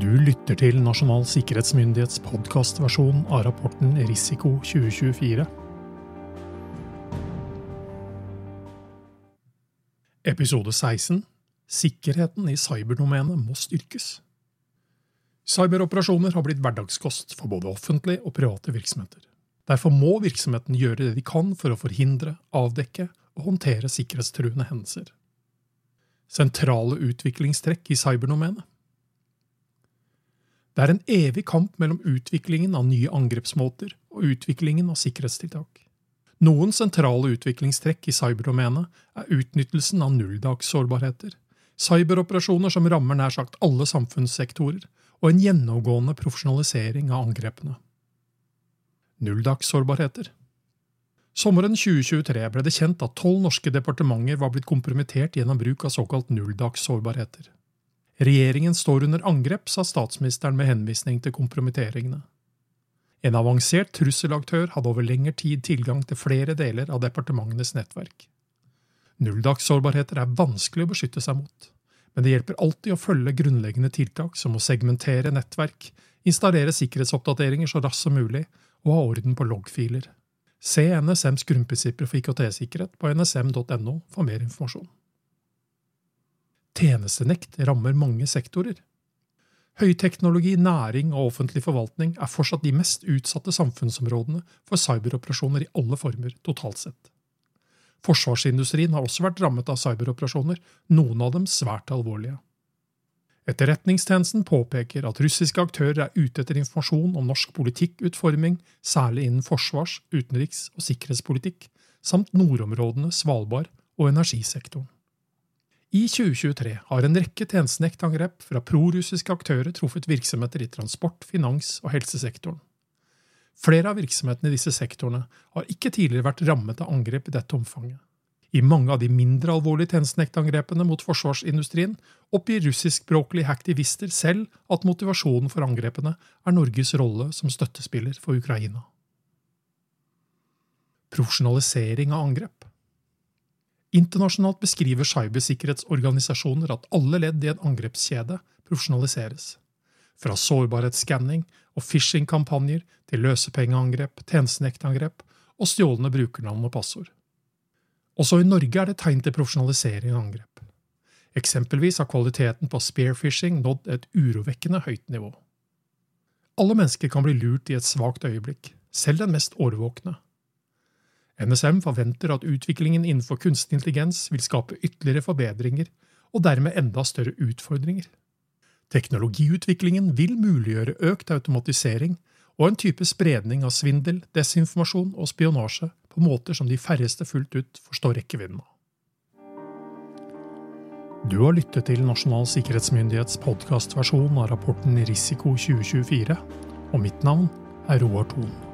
Du lytter til Nasjonal sikkerhetsmyndighets podkastversjon av rapporten Risiko 2024. Episode 16 Sikkerheten i cyberdomenet må styrkes. Cyberoperasjoner har blitt hverdagskost for både offentlige og private virksomheter. Derfor må virksomheten gjøre det de kan for å forhindre, avdekke og håndtere sikkerhetstruende hendelser. Sentrale utviklingstrekk i cyberdomenet det er en evig kamp mellom utviklingen av nye angrepsmåter og utviklingen av sikkerhetstiltak. Noen sentrale utviklingstrekk i cyberdomenet er utnyttelsen av nulldagssårbarheter, cyberoperasjoner som rammer nær sagt alle samfunnssektorer, og en gjennomgående profesjonalisering av angrepene. Nulldagssårbarheter Sommeren 2023 ble det kjent at tolv norske departementer var blitt kompromittert gjennom bruk av såkalt nulldagssårbarheter. Regjeringen står under angrep, sa statsministeren med henvisning til kompromitteringene. En avansert trusselaktør hadde over lengre tid tilgang til flere deler av departementenes nettverk. Nulldagssårbarheter er vanskelig å beskytte seg mot, men det hjelper alltid å følge grunnleggende tiltak som å segmentere nettverk, installere sikkerhetsoppdateringer så raskt som mulig og ha orden på loggfiler. Se NSMs grunnprinsipper for IKT-sikkerhet på nsm.no for mer informasjon. Tjenestenekt rammer mange sektorer. Høyteknologi, næring og offentlig forvaltning er fortsatt de mest utsatte samfunnsområdene for cyberoperasjoner i alle former, totalt sett. Forsvarsindustrien har også vært rammet av cyberoperasjoner, noen av dem svært alvorlige. Etterretningstjenesten påpeker at russiske aktører er ute etter informasjon om norsk politikkutforming, særlig innen forsvars-, utenriks- og sikkerhetspolitikk, samt nordområdene, Svalbard og energisektoren. I 2023 har en rekke tjenestenektangrep fra prorussiske aktører truffet virksomheter i transport-, finans- og helsesektoren. Flere av virksomhetene i disse sektorene har ikke tidligere vært rammet av angrep i dette omfanget. I mange av de mindre alvorlige tjenestenektangrepene mot forsvarsindustrien oppgir russiskspråklige hacktivister selv at motivasjonen for angrepene er Norges rolle som støttespiller for Ukraina. Profesjonalisering av angrep Internasjonalt beskriver cybersikkerhetsorganisasjoner at alle ledd i en angrepskjede profesjonaliseres. Fra sårbarhetsskanning og phishing-kampanjer til løsepengeangrep, tjenestenektangrep og stjålne brukernavn og passord. Også i Norge er det tegn til profesjonalisering av angrep. Eksempelvis har kvaliteten på spearfishing nådd et urovekkende høyt nivå. Alle mennesker kan bli lurt i et svakt øyeblikk, selv den mest årvåkne. NSM forventer at utviklingen innenfor kunstig intelligens vil skape ytterligere forbedringer og dermed enda større utfordringer. Teknologiutviklingen vil muliggjøre økt automatisering og en type spredning av svindel, desinformasjon og spionasje på måter som de færreste fullt ut forstår rekkevidden av. Du har lyttet til Nasjonal sikkerhetsmyndighets podkastversjon av rapporten Risiko 2024, og mitt navn er Roar Thon.